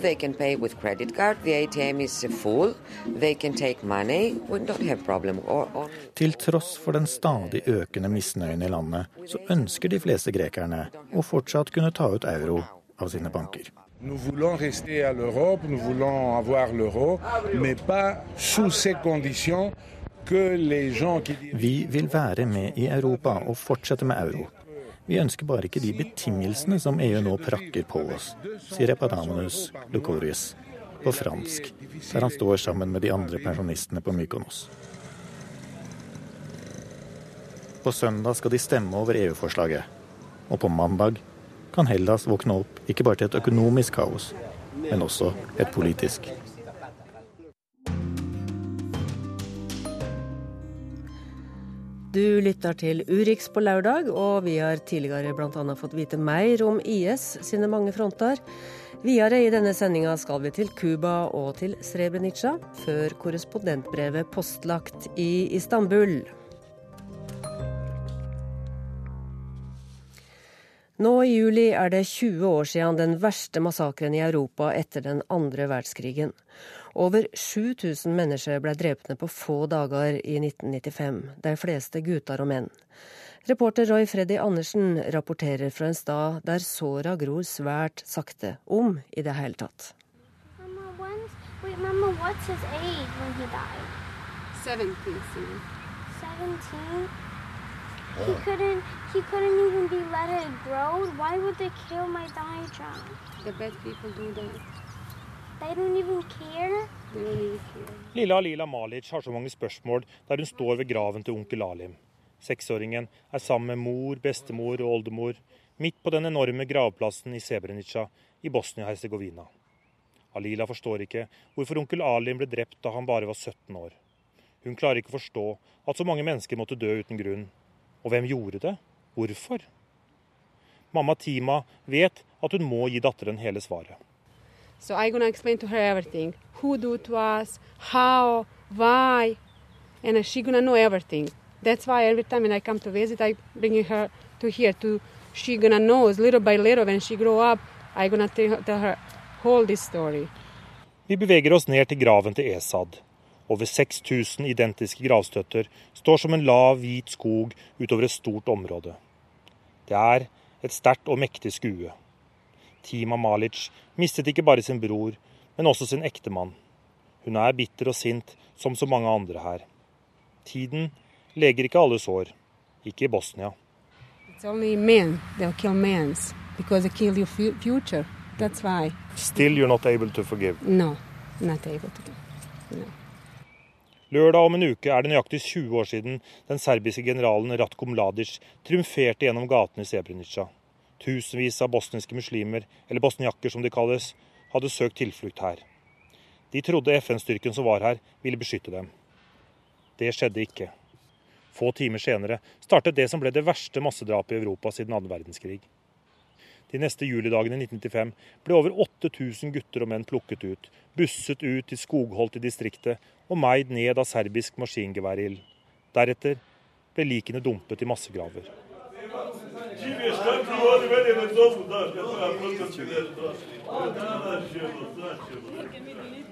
They can pay with credit card. The ATM is full. They can take money. We don't have problem. Or, or... Til tross for den stadig økende misnøyen i landet, så ønsker de fleste grekerne å fortsatt kunne ta ut euro av sine banker. Nous voulons rester à l'Europe, nous voulons avoir l'euro, mais pas sous ces conditions Vi vil være med i Europa og fortsette med euro. Vi ønsker bare ikke de betingelsene som EU nå prakker på oss, sier Epadamonus Lucorius på fransk, der han står sammen med de andre pensjonistene på Mykonos. På søndag skal de stemme over EU-forslaget, og på mandag kan Hellas våkne opp ikke bare til et økonomisk kaos, men også et politisk. Du lytter til Urix på lørdag, og vi har tidligere bl.a. fått vite mer om IS sine mange fronter. Videre i denne sendinga skal vi til Cuba og til Srebrenica, før korrespondentbrevet postlagt i Istanbul. Nå i juli er det 20 år siden den verste massakren i Europa etter den andre verdenskrigen. Over 7000 mennesker ble drepne på få dager i 1995, de fleste gutter og menn. Reporter Roy Freddy Andersen rapporterer fra en stad der såra gror svært sakte, om i det hele tatt. Mama, wait, Mama, what's his age when 17, 17? He couldn't. He couldn't even be let it grow. Why would they kill my diagram? The bad people do that. They don't even care. They don't even care. Lille Alila Malic har så mange spørsmål der hun står ved graven til onkel Alim. Seksåringen er sammen med mor, bestemor og oldemor midt på den enorme gravplassen i Sebrenica i Bosnia-Hercegovina. Alila forstår ikke hvorfor onkel Alim ble drept da han bare var 17 år. Hun klarer ikke å forstå at så mange mennesker måtte dø uten grunn. Og hvem gjorde det? Hvorfor? Mamma Tima vet at hun må gi datteren hele svaret. So I'm gonna explain to her everything. Who do to us, how, why, and she's gonna know everything. That's why every time when I come to visit, I bring her to here to she gonna know little by little when she grow up. I gonna tell her whole this story. Vi beveger oss ned til graven til Esad. Over 6000 identiske gravstøtter står som en lav, hvit skog utover et stort område. Det er et sterkt og mektig skue. Tima Malic mistet ikke bare sin bror, men også sin ektemann. Hun er bitter og sint, som så mange andre her. Tiden leger ikke alle sår, ikke i Bosnia. Men they'll kill men because they kill your fu- future. That's why. Still you're not able to forgive. No, not able to. No. Lørdag om en uke er det nøyaktig 20 år siden den serbiske generalen Ratko Mladic triumferte gjennom gatene i Srebrenica. Tusenvis av bosniske muslimer, eller bosniakker som de kalles, hadde søkt tilflukt her. De trodde FN-styrken som var her, ville beskytte dem. Det skjedde ikke. Få timer senere startet det som ble det verste massedrapet i Europa siden annen verdenskrig. De neste julidagene i 1995 ble over 8000 gutter og menn plukket ut, busset ut til skogholt i distriktet og meid ned av serbisk maskingeværild. Deretter ble likene dumpet i massegraver.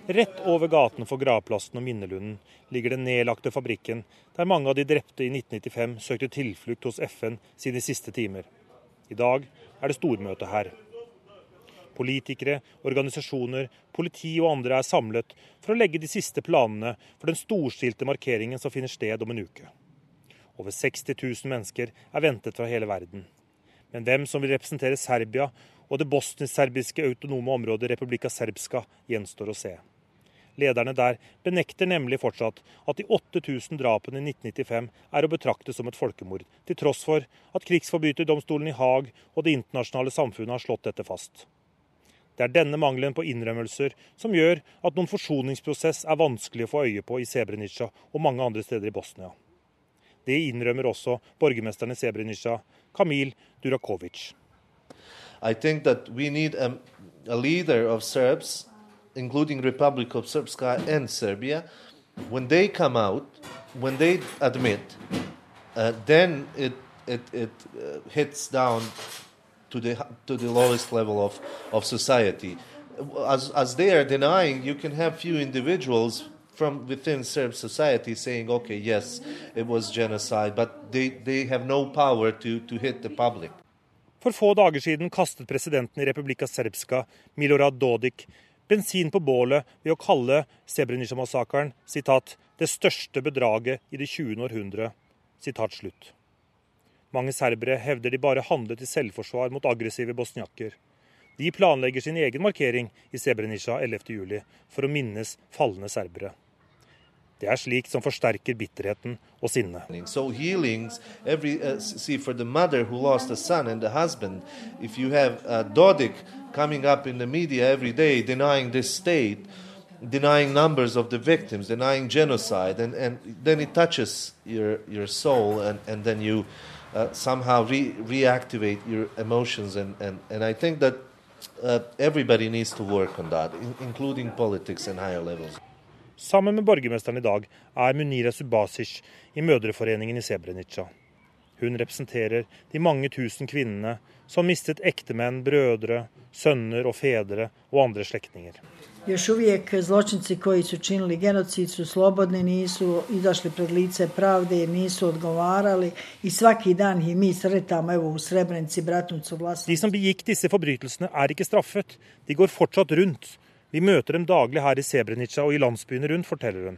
Rett over gaten for gravplassen og minnelunden ligger den nedlagte fabrikken der mange av de drepte i 1995 søkte tilflukt hos FN sine siste timer. I dag er det stormøte her. Politikere, organisasjoner, politi og andre er samlet for å legge de siste planene for den storstilte markeringen som finner sted om en uke. Over 60 000 mennesker er ventet fra hele verden. Men hvem som vil representere Serbia og det bosnisk-serbiske autonome området Republika Serbska, gjenstår å se. Lederne der benekter nemlig fortsatt at de 8000 drapene i 1995 er å betrakte som et folkemord, til tross for at krigsforbryterdomstolen i Haag og det internasjonale samfunnet har slått dette fast. Det er denne mangelen på innrømmelser som gjør at noen forsoningsprosess er vanskelig å få øye på i Sebrenica og mange andre steder i Bosnia. Det innrømmer også borgermesteren i Srebrenica, Kamil Durakovic. I think that we need a, a leader of Serbs, including Republic of Srpska and Serbia. When they come out, when they admit, uh, then it it, it uh, hits down to the to the lowest level of, of society. As as they are denying, you can have few individuals from within Serb society saying, okay, yes, it was genocide, but they, they have no power to, to hit the public. For få dager siden kastet presidenten i Republika Serbska, Milorad Dodik, bensin på bålet ved å kalle Srebrenica-massakren 'det største bedraget i det 20. århundre'. Slutt. Mange serbere hevder de bare handlet i selvforsvar mot aggressive bosniakker. De planlegger sin egen markering i Srebrenica 11.7 for å minnes falne serbere. Det er slikt som forsterker bitterheten og sinnet. So healings, every uh, see for the mother who lost a son and the husband, if you have uh, Dodik coming up in the media every day denying this state, denying numbers of the victims, denying genocide, and, and then it touches your your soul, and, and then you uh, somehow re- reactivate your emotions, and, and, and I think that uh, everybody needs to work on that, in, including politics and higher levels. Sammen med borgermesteren i dag er Munira Subasic i Mødreforeningen i Sebrenica. Hun representerer de mange tusen kvinnene som mistet ektemenn, brødre, sønner og fedre og andre slektninger. Još uvijek zločinci koji su činili genocid su slobodni, nisu izašli pred lice pravde, nisu odgovarali i svaki dan ih mi sretamo evo u Srebrenici, Bratnicu, Vlasnicu. De som begikk disse forbrytelsene er ikke straffet, de går fortsatt rundt. Vi møter dem daglig her i Sebrenica og i landsbyene rundt, forteller hun.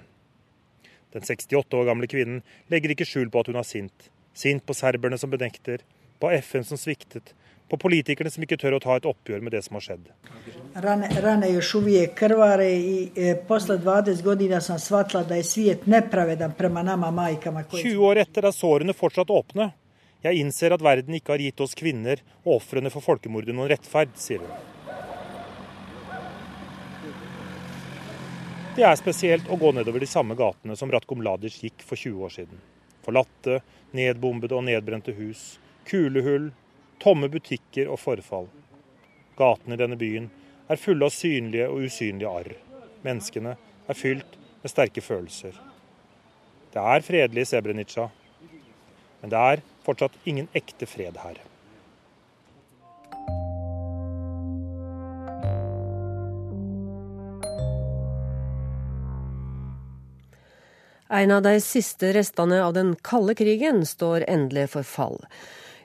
Den 68 år gamle kvinnen legger ikke skjul på at hun er sint. Sint på serberne som benekter, på FN som sviktet, på politikerne som ikke tør å ta et oppgjør med det som har skjedd. Rane, rane još uvijek krvare i e, posle 20 godina sam shvatila da je svijet nepravedan prema nama majkama. 20 år etter er sårene fortsatt åpne. Jeg innser at verden ikke har gitt oss kvinner og ofrene for folkemordet noen rettferd, sier hun. Det er spesielt å gå nedover de samme gatene som Ratko Mladic gikk for 20 år siden. Forlatte, nedbombede og nedbrente hus, kulehull, tomme butikker og forfall. Gatene i denne byen er fulle av synlige og usynlige arr. Menneskene er fylt med sterke følelser. Det er fredelig i Sebrenica, men det er fortsatt ingen ekte fred her. En av de siste restene av den kalde krigen står endelig for fall.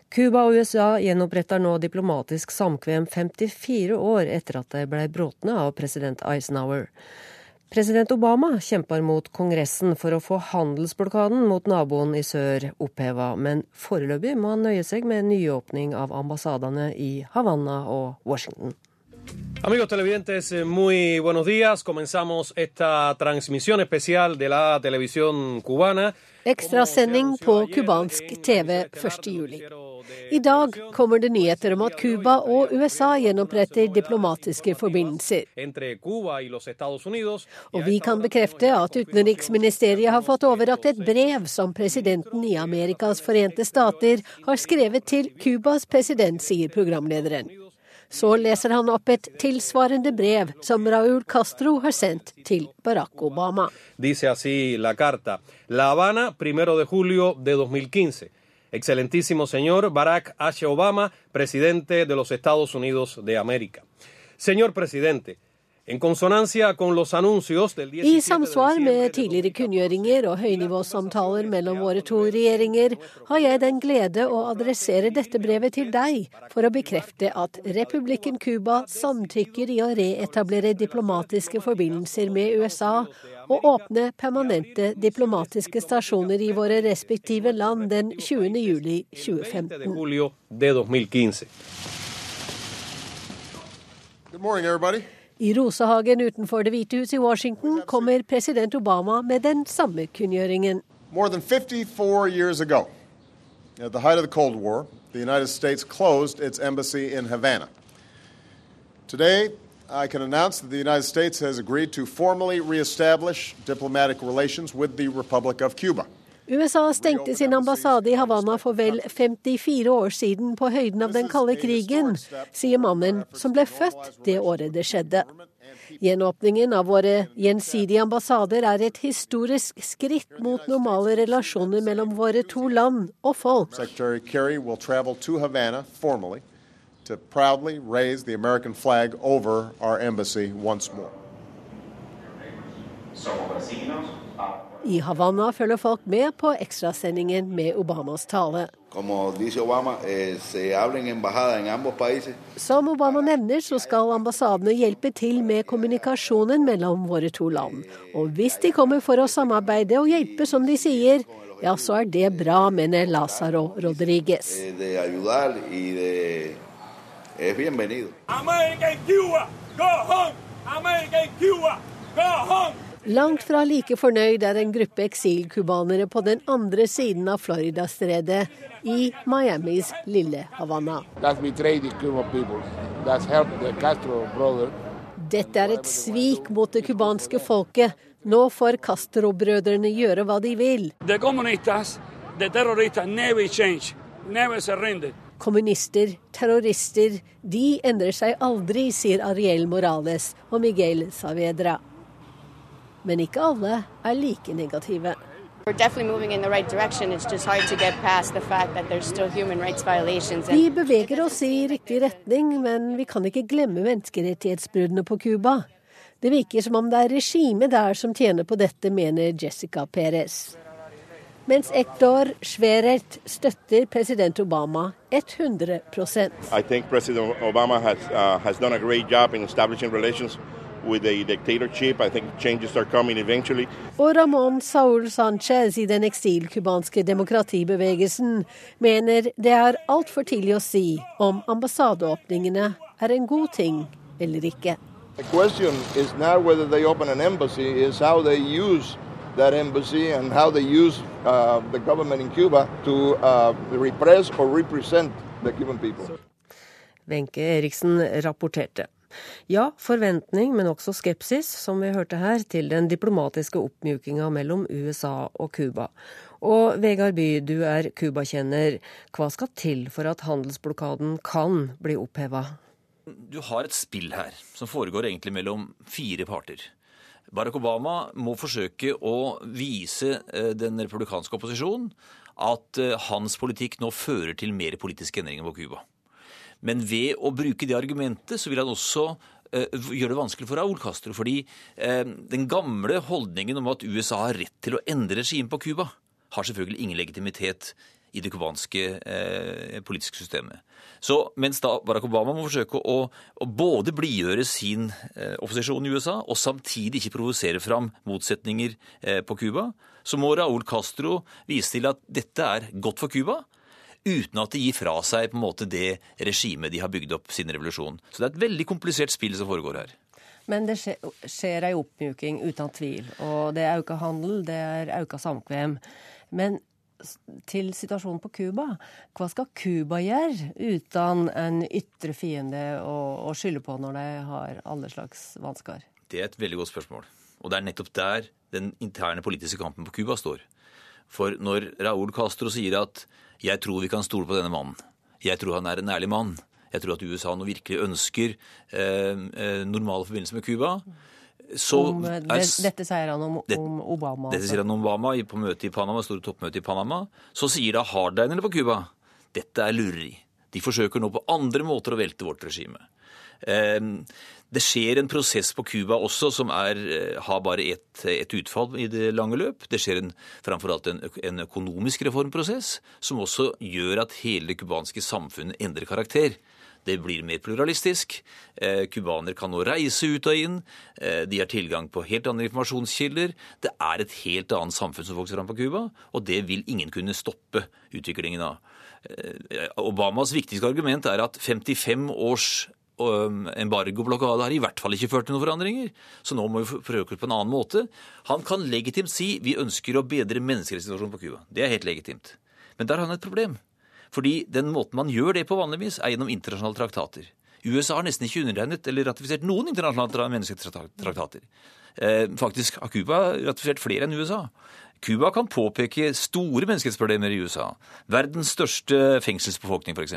Cuba og USA gjenoppretter nå diplomatisk samkvem 54 år etter at de ble brutt av president Eisenhower. President Obama kjemper mot Kongressen for å få handelsblokaden mot naboen i sør oppheva, men foreløpig må han nøye seg med nyåpning av ambassadene i Havanna og Washington. Amigos televidentes, muy buenos días. Comenzamos esta transmisión especial de la televisión cubana. Ekstrasending på cubansk TV 1. juli. I dag kommer det nyheter om at Cuba og USA gjenoppretter diplomatiske forbindelser. Og vi kan bekrefte at utenriksministeriet har fått overrakt et brev som presidenten i Amerikas forente stater har skrevet til Cubas president, sier programlederen. Dice así la carta. La Habana, primero de julio de 2015. Excelentísimo señor Barack H. Obama, presidente de los Estados Unidos de América. Señor presidente, i samsvar med tidligere kunngjøringer og høynivåsamtaler mellom våre to regjeringer, har jeg den glede å adressere dette brevet til deg for å bekrefte at Republikken Cuba samtykker i å reetablere diplomatiske forbindelser med USA og åpne permanente diplomatiske stasjoner i våre respektive land den 20. juli 2015. Good morning, everybody. I Rosehagen utenfor Det hvite hus i Washington kommer president Obama med den samme kunngjøringen. More than 54 years ago, at the height of the Cold War, the United States closed its embassy in Havana. Today, I can announce that the United States has agreed to formally reestablish diplomatic relations with the Republic of Cuba. USA stengte sin ambassade i Havanna for vel 54 år siden på høyden av den kalde krigen, sier mannen som ble født det året det skjedde. Gjenåpningen av våre gjensidige ambassader er et historisk skritt mot normale relasjoner mellom våre to land og folk. To proudly raise the American flag over our embassy once more. I Havanna følger folk med på ekstrasendingen med Obamas tale. Eh, Som Obama nevner, så skal ambassadene hjelpe til med kommunikasjonen mellom våre to land. Og hvis de kommer for å samarbeide og hjelpe, som de sier, ja, så er det bra, mener Lázaro Rodriguez. America and Cuba, go home! America and Cuba, go home! Langt fra like fornøyd er en gruppe eksilcubanere på den andre siden av Floridastredet, i Miamis lille Havanna. Dette er et svik mot det cubanske folket. Nå får Castro-brødrene gjøre hva de vil. Kommunister, terrorister, de endrer seg aldri, sier Ariel Morales og Miguel Saavedra. Men ikke alle er like negative. Vi beveger oss i riktig retning, men vi kan ikke glemme menneskerettighetsbruddene på Cuba. Det virker som om det er regimet der som tjener på dette, mener Jessica Perez. Mens Ektor Schweret støtter president Obama 100% I think President Obama has, uh, has done a great job in establishing relations with a dictatorship. I think changes are coming eventually. Og Ramón Saúl Sánchez i den eksilcubanske demokratibevegelsen mener det er altfor tidlig å si om ambassadeåpningene er en god ting eller ikke. The question is not whether they open an embassy, is how they use that embassy and how they use uh, the government in Cuba to uh, repress or represent the Cuban people. Wenche Eriksen rapporterte. Ja, forventning, men også skepsis, som vi hørte her, til den diplomatiske oppmjukinga mellom USA og Cuba. Og Vegard By, du er Cuba-kjenner. Hva skal til for at handelsblokaden kan bli oppheva? Du har et spill her som foregår egentlig mellom fire parter. Barack Obama må forsøke å vise eh, den republikanske opposisjonen at eh, hans politikk nå fører til mer politiske endringer på Cuba. Men ved å bruke det argumentet, så vil han også gjør gjøre det vanskelig for Raúl Castro. Fordi uh, den gamle holdningen om at USA har rett til å endre regimet på Cuba, har selvfølgelig ingen legitimitet i det cubanske eh, politiske systemet. Så mens da Barack Obama må forsøke å, å både blidgjøre sin eh, opposisjon i USA, og samtidig ikke provosere fram motsetninger eh, på Cuba, så må Raúl Castro vise til at dette er godt for Cuba, uten at de gir fra seg på en måte det regimet de har bygd opp sin revolusjon. Så det er et veldig komplisert spill som foregår her. Men det skjer, skjer ei oppmjuking, uten tvil. Og det er auka handel, det er auka samkvem. Men til situasjonen på Cuba. Hva skal Cuba gjøre uten en ytre fiende å, å skylde på når de har alle slags vansker? Det er et veldig godt spørsmål. Og det er nettopp der den interne politiske kampen på Cuba står. For når Raúl Castro sier at 'jeg tror vi kan stole på denne mannen', 'jeg tror han er en ærlig mann', 'jeg tror at USA nå virkelig ønsker eh, eh normale forbindelser med Cuba', om, er, dette sier han om, det, om Obama? Dette sier han om Obama på møtet i Panama, store toppmøte i Panama. Så sier da hardlinerne på Cuba dette er lureri. De forsøker nå på andre måter å velte vårt regime. Ehm, det skjer en prosess på Cuba også som er, eh, har bare ett et utfall i det lange løp. Det skjer en, framfor alt en, en økonomisk reformprosess som også gjør at hele det cubanske samfunnet endrer karakter. Det blir mer pluralistisk. Cubanere eh, kan nå reise ut og inn. Eh, de har tilgang på helt andre informasjonskilder. Det er et helt annet samfunn som vokser fram på Cuba, og det vil ingen kunne stoppe utviklingen av. Obamas viktigste argument er at 55 års embargo-blokade har i hvert fall ikke ført til noen forandringer. Så nå må vi prøve på en annen måte. Han kan legitimt si vi ønsker å bedre menneskerettighetssituasjonen på Cuba. Det er helt legitimt. Men der har han et problem. Fordi den måten man gjør det på vanligvis, er gjennom internasjonale traktater. USA har nesten ikke underregnet eller ratifisert noen internasjonale menneskerettighetstraktater. Eh, faktisk har Cuba ratifisert flere enn USA. Cuba kan påpeke store menneskerettsproblemer i USA. Verdens største fengselsbefolkning, f.eks.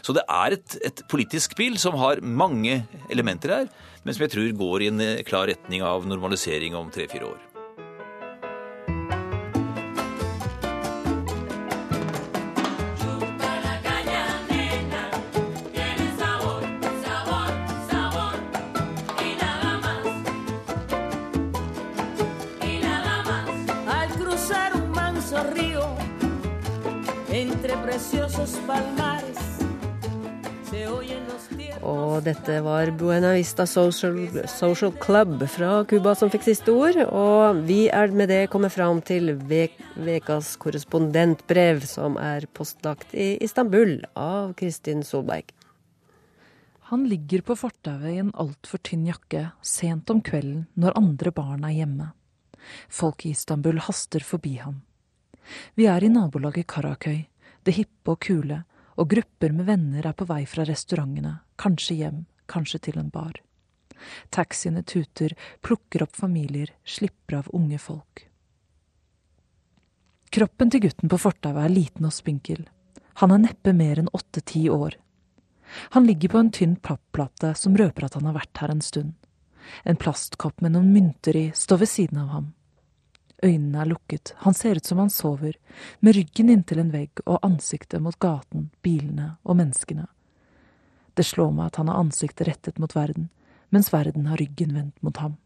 Så det er et, et, politisk spill som har mange elementer her, men som jeg tror går i en klar retning av normalisering om tre-fire år. Og dette var Buena Vista Social, Social Club fra Cuba som fikk siste ord. Og vi er med det kommet fram til vekas korrespondentbrev, som er postlagt i Istanbul av Kristin Solberg. Han ligger på fortauet i en altfor tynn jakke sent om kvelden når andre barn er hjemme. Folk i Istanbul haster forbi ham. Vi er i nabolaget Karakøy, det hippe og kule, og grupper med venner er på vei fra restaurantene, kanskje hjem, kanskje til en bar. Taxiene tuter, plukker opp familier, slipper av unge folk. Kroppen til gutten på fortauet er liten og spinkel. Han er neppe mer enn åtte–ti år. Han ligger på en tynn papplate som røper at han har vært her en stund. En plastkopp med noen mynter i står ved siden av ham. Øynene er lukket, han ser ut som han sover, med ryggen inntil en vegg og ansiktet mot gaten, bilene og menneskene. Det slår meg at han har ansiktet rettet mot verden, mens verden har ryggen vendt mot ham.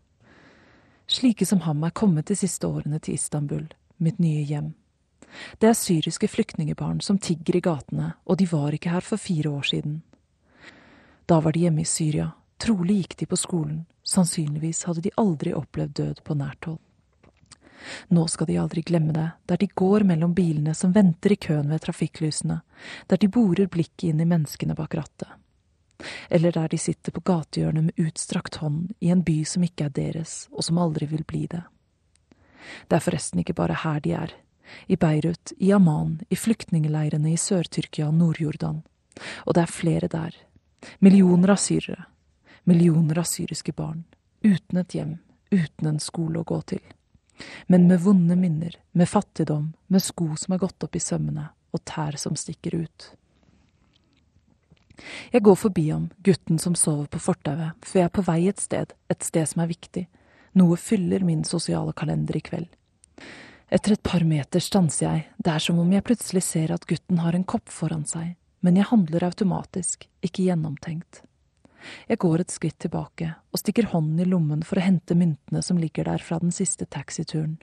Slike som ham er kommet de siste årene til Istanbul, mitt nye hjem. Det er syriske flyktningebarn som tigger i gatene, og de var ikke her for fire år siden. Da var de hjemme i Syria, trolig gikk de på skolen, sannsynligvis hadde de aldri opplevd død på nært hold. Nå skal de aldri glemme det, der de går mellom bilene som venter i køen ved trafikklysene, der de borer blikket inn i menneskene bak rattet. Eller der de sitter på gatehjørnet med utstrakt hånd i en by som ikke er deres, og som aldri vil bli det. Det er forresten ikke bare her de er. I Beirut, i Amman, i flyktningleirene i Sør-Tyrkia og Nord-Jordan. Og det er flere der. Millioner av syrere. Millioner av syriske barn, uten et hjem, uten en skole å gå til. Men med vonde minner, med fattigdom, med sko som er gått opp i sømmene, og tær som stikker ut. Jeg går forbi ham, gutten som sover på fortauet, for jeg er på vei et sted, et sted som er viktig. Noe fyller min sosiale kalender i kveld. Etter et par meter stanser jeg, det er som om jeg plutselig ser at gutten har en kopp foran seg, men jeg handler automatisk, ikke gjennomtenkt. Jeg går et skritt tilbake og stikker hånden i lommen for å hente myntene som ligger der fra den siste taxituren.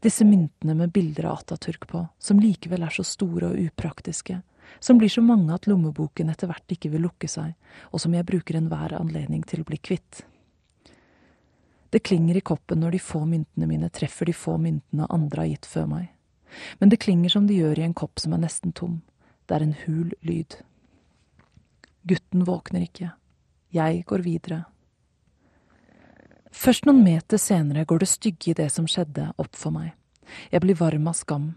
Disse myntene med bilder av Atatürk på, som likevel er så store og upraktiske, som blir så mange at lommeboken etter hvert ikke vil lukke seg, og som jeg bruker enhver anledning til å bli kvitt. Det klinger i koppen når de få myntene mine treffer de få myntene andre har gitt før meg. Men det klinger som det gjør i en kopp som er nesten tom. Det er en hul lyd. Gutten våkner ikke. Jeg går videre. Først noen meter senere går det stygge i det som skjedde, opp for meg. Jeg blir varm av skam.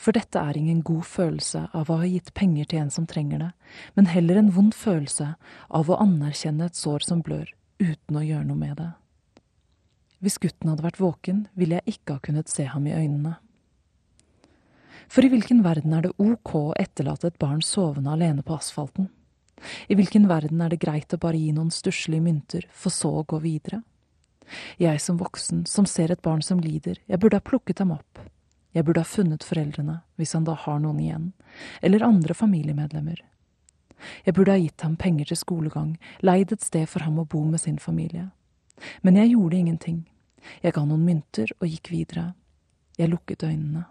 For dette er ingen god følelse av å ha gitt penger til en som trenger det, men heller en vond følelse av å anerkjenne et sår som blør, uten å gjøre noe med det. Hvis gutten hadde vært våken, ville jeg ikke ha kunnet se ham i øynene. For i hvilken verden er det ok å etterlate et barn sovende alene på asfalten? I hvilken verden er det greit å bare gi noen stusslige mynter, for så å gå videre? Jeg som voksen, som ser et barn som lider, jeg burde ha plukket ham opp. Jeg burde ha funnet foreldrene, hvis han da har noen igjen, eller andre familiemedlemmer. Jeg burde ha gitt ham penger til skolegang, leid et sted for ham å bo med sin familie. Men jeg gjorde ingenting. Jeg ga noen mynter og gikk videre. Jeg lukket øynene.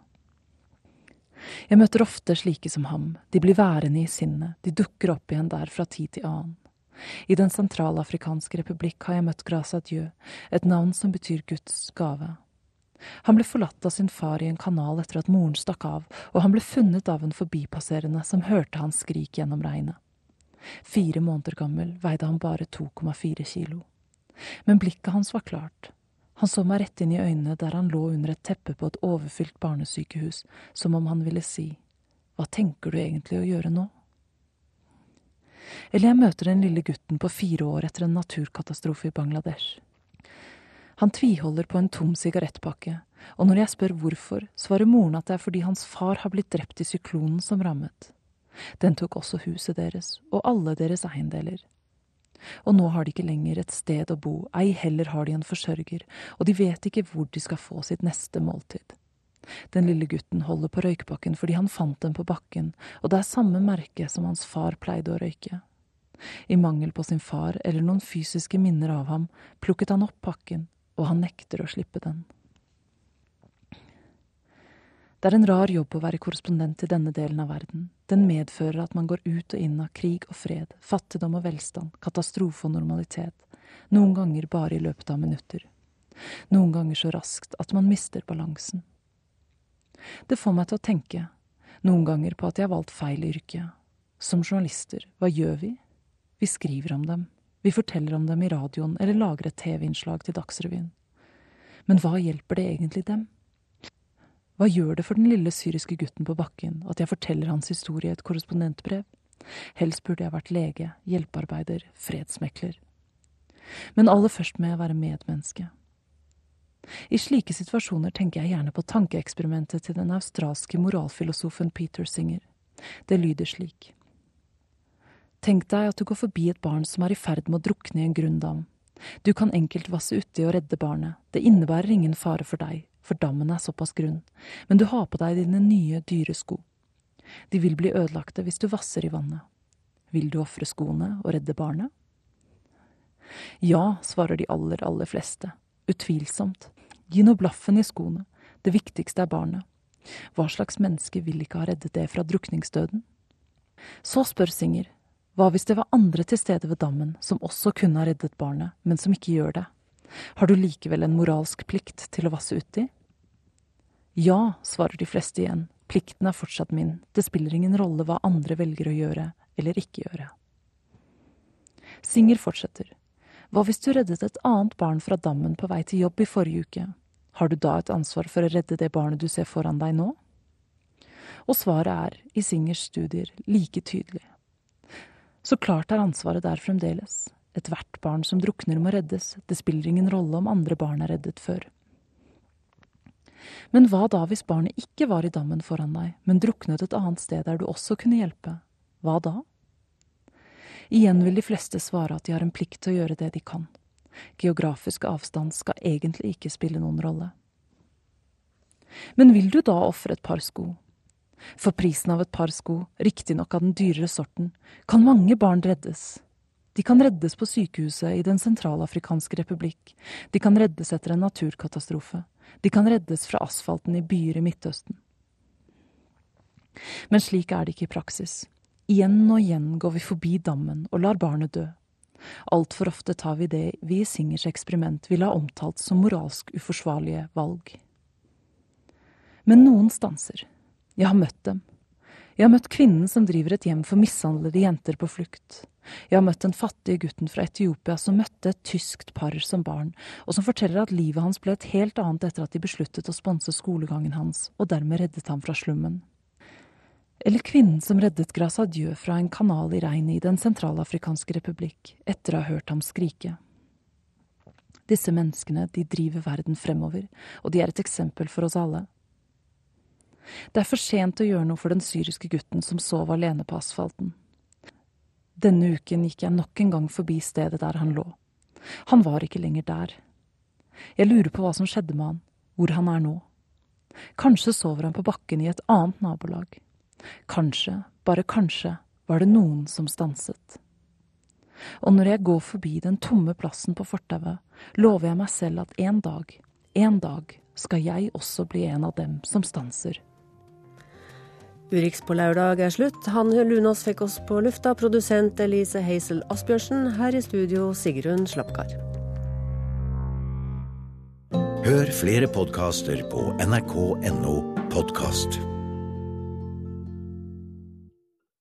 Jeg møter ofte slike som ham, de blir værende i sinnet, de dukker opp igjen der fra tid til annen. I Den sentralafrikanske republikk har jeg møtt Grasa Dieu, et navn som betyr Guds gave. Han ble forlatt av sin far i en kanal etter at moren stakk av, og han ble funnet av en forbipasserende som hørte hans skrik gjennom regnet. Fire måneder gammel veide han bare 2,4 kilo. Men blikket hans var klart. Han så meg rett inn i øynene der han lå under et teppe på et overfylt barnesykehus, som om han ville si, Hva tenker du egentlig å gjøre nå? Eller jeg møter den lille gutten på fire år etter en naturkatastrofe i Bangladesh. Han tviholder på en tom sigarettpakke, og når jeg spør hvorfor, svarer moren at det er fordi hans far har blitt drept i syklonen som rammet. Den tok også huset deres, og alle deres eiendeler. Og nå har de ikke lenger et sted å bo, ei heller har de en forsørger, og de vet ikke hvor de skal få sitt neste måltid. Den lille gutten holder på røykpakken fordi han fant den på bakken, og det er samme merke som hans far pleide å røyke. I mangel på sin far eller noen fysiske minner av ham, plukket han opp pakken, og han nekter å slippe den. Det er en rar jobb å være korrespondent i denne delen av verden. Den medfører at man går ut og inn av krig og fred, fattigdom og velstand, katastrofe og normalitet, noen ganger bare i løpet av minutter. Noen ganger så raskt at man mister balansen. Det får meg til å tenke, noen ganger på at jeg har valgt feil yrke. Som journalister, hva gjør vi? Vi skriver om dem. Vi forteller om dem i radioen eller lager et TV-innslag til Dagsrevyen. Men hva hjelper det egentlig dem? Hva gjør det for den lille syriske gutten på bakken at jeg forteller hans historie i et korrespondentbrev? Helst burde jeg vært lege, hjelpearbeider, fredsmekler. Men aller først må jeg være medmenneske. I slike situasjoner tenker jeg gjerne på tankeeksperimentet til den australske moralfilosofen Peter Singer. Det lyder slik. Tenk deg at du går forbi et barn som er i ferd med å drukne i en grunn. Du kan enkelt vasse uti og redde barnet, det innebærer ingen fare for deg, for dammen er såpass grunn, men du har på deg dine nye, dyre sko. De vil bli ødelagte hvis du vasser i vannet. Vil du ofre skoene og redde barnet? Ja, svarer de aller, aller fleste. Utvilsomt. Gi nå blaffen i skoene. Det viktigste er barnet. Hva slags menneske vil ikke ha reddet det fra drukningsdøden? Så spør Singer, hva hvis det var andre til stede ved dammen som også kunne ha reddet barnet, men som ikke gjør det? Har du likevel en moralsk plikt til å vasse uti? Ja, svarer de fleste igjen, plikten er fortsatt min, det spiller ingen rolle hva andre velger å gjøre eller ikke gjøre. Singer fortsetter. Hva hvis du reddet et annet barn fra dammen på vei til jobb i forrige uke? Har du da et ansvar for å redde det barnet du ser foran deg nå? Og svaret er, i Singers studier, like tydelig. Så klart er ansvaret der fremdeles. Ethvert barn som drukner må reddes, det spiller ingen rolle om andre barn er reddet før. Men hva da hvis barnet ikke var i dammen foran deg, men druknet et annet sted der du også kunne hjelpe? Hva da? Igjen vil de fleste svare at de har en plikt til å gjøre det de kan. Geografisk avstand skal egentlig ikke spille noen rolle. Men vil du da ofre et par sko? For prisen av et par sko, riktignok av den dyrere sorten, kan mange barn reddes. De kan reddes på sykehuset i Den sentralafrikanske republikk, de kan reddes etter en naturkatastrofe, de kan reddes fra asfalten i byer i Midtøsten. Men slik er det ikke i praksis. Igjen og igjen går vi forbi dammen og lar barnet dø. Altfor ofte tar vi det vi i Singers eksperiment ville ha omtalt som moralsk uforsvarlige valg. Men noen stanser. Jeg har møtt dem. Jeg har møtt kvinnen som driver et hjem for mishandlede jenter på flukt. Jeg har møtt den fattige gutten fra Etiopia som møtte et tyskt par som barn, og som forteller at livet hans ble et helt annet etter at de besluttet å sponse skolegangen hans, og dermed reddet ham fra slummen. Eller kvinnen som reddet Grasadjø fra en kanal i regnet i Den sentralafrikanske republikk, etter å ha hørt ham skrike. Disse menneskene, de driver verden fremover, og de er et eksempel for oss alle. Det er for sent å gjøre noe for den syriske gutten som sov alene på asfalten. Denne uken gikk jeg nok en gang forbi stedet der han lå. Han var ikke lenger der. Jeg lurer på hva som skjedde med han, hvor han er nå. Kanskje sover han på bakken i et annet nabolag. Kanskje, bare kanskje, var det noen som stanset. Og når jeg går forbi den tomme plassen på fortauet, lover jeg meg selv at en dag, en dag, skal jeg også bli en av dem som stanser. Urix på lørdag er slutt. Han Lunås fikk oss på lufta, produsent Elise Heisel Asbjørnsen. Her i studio Sigrun Slapkar. Hør flere podkaster på nrk.no podkast.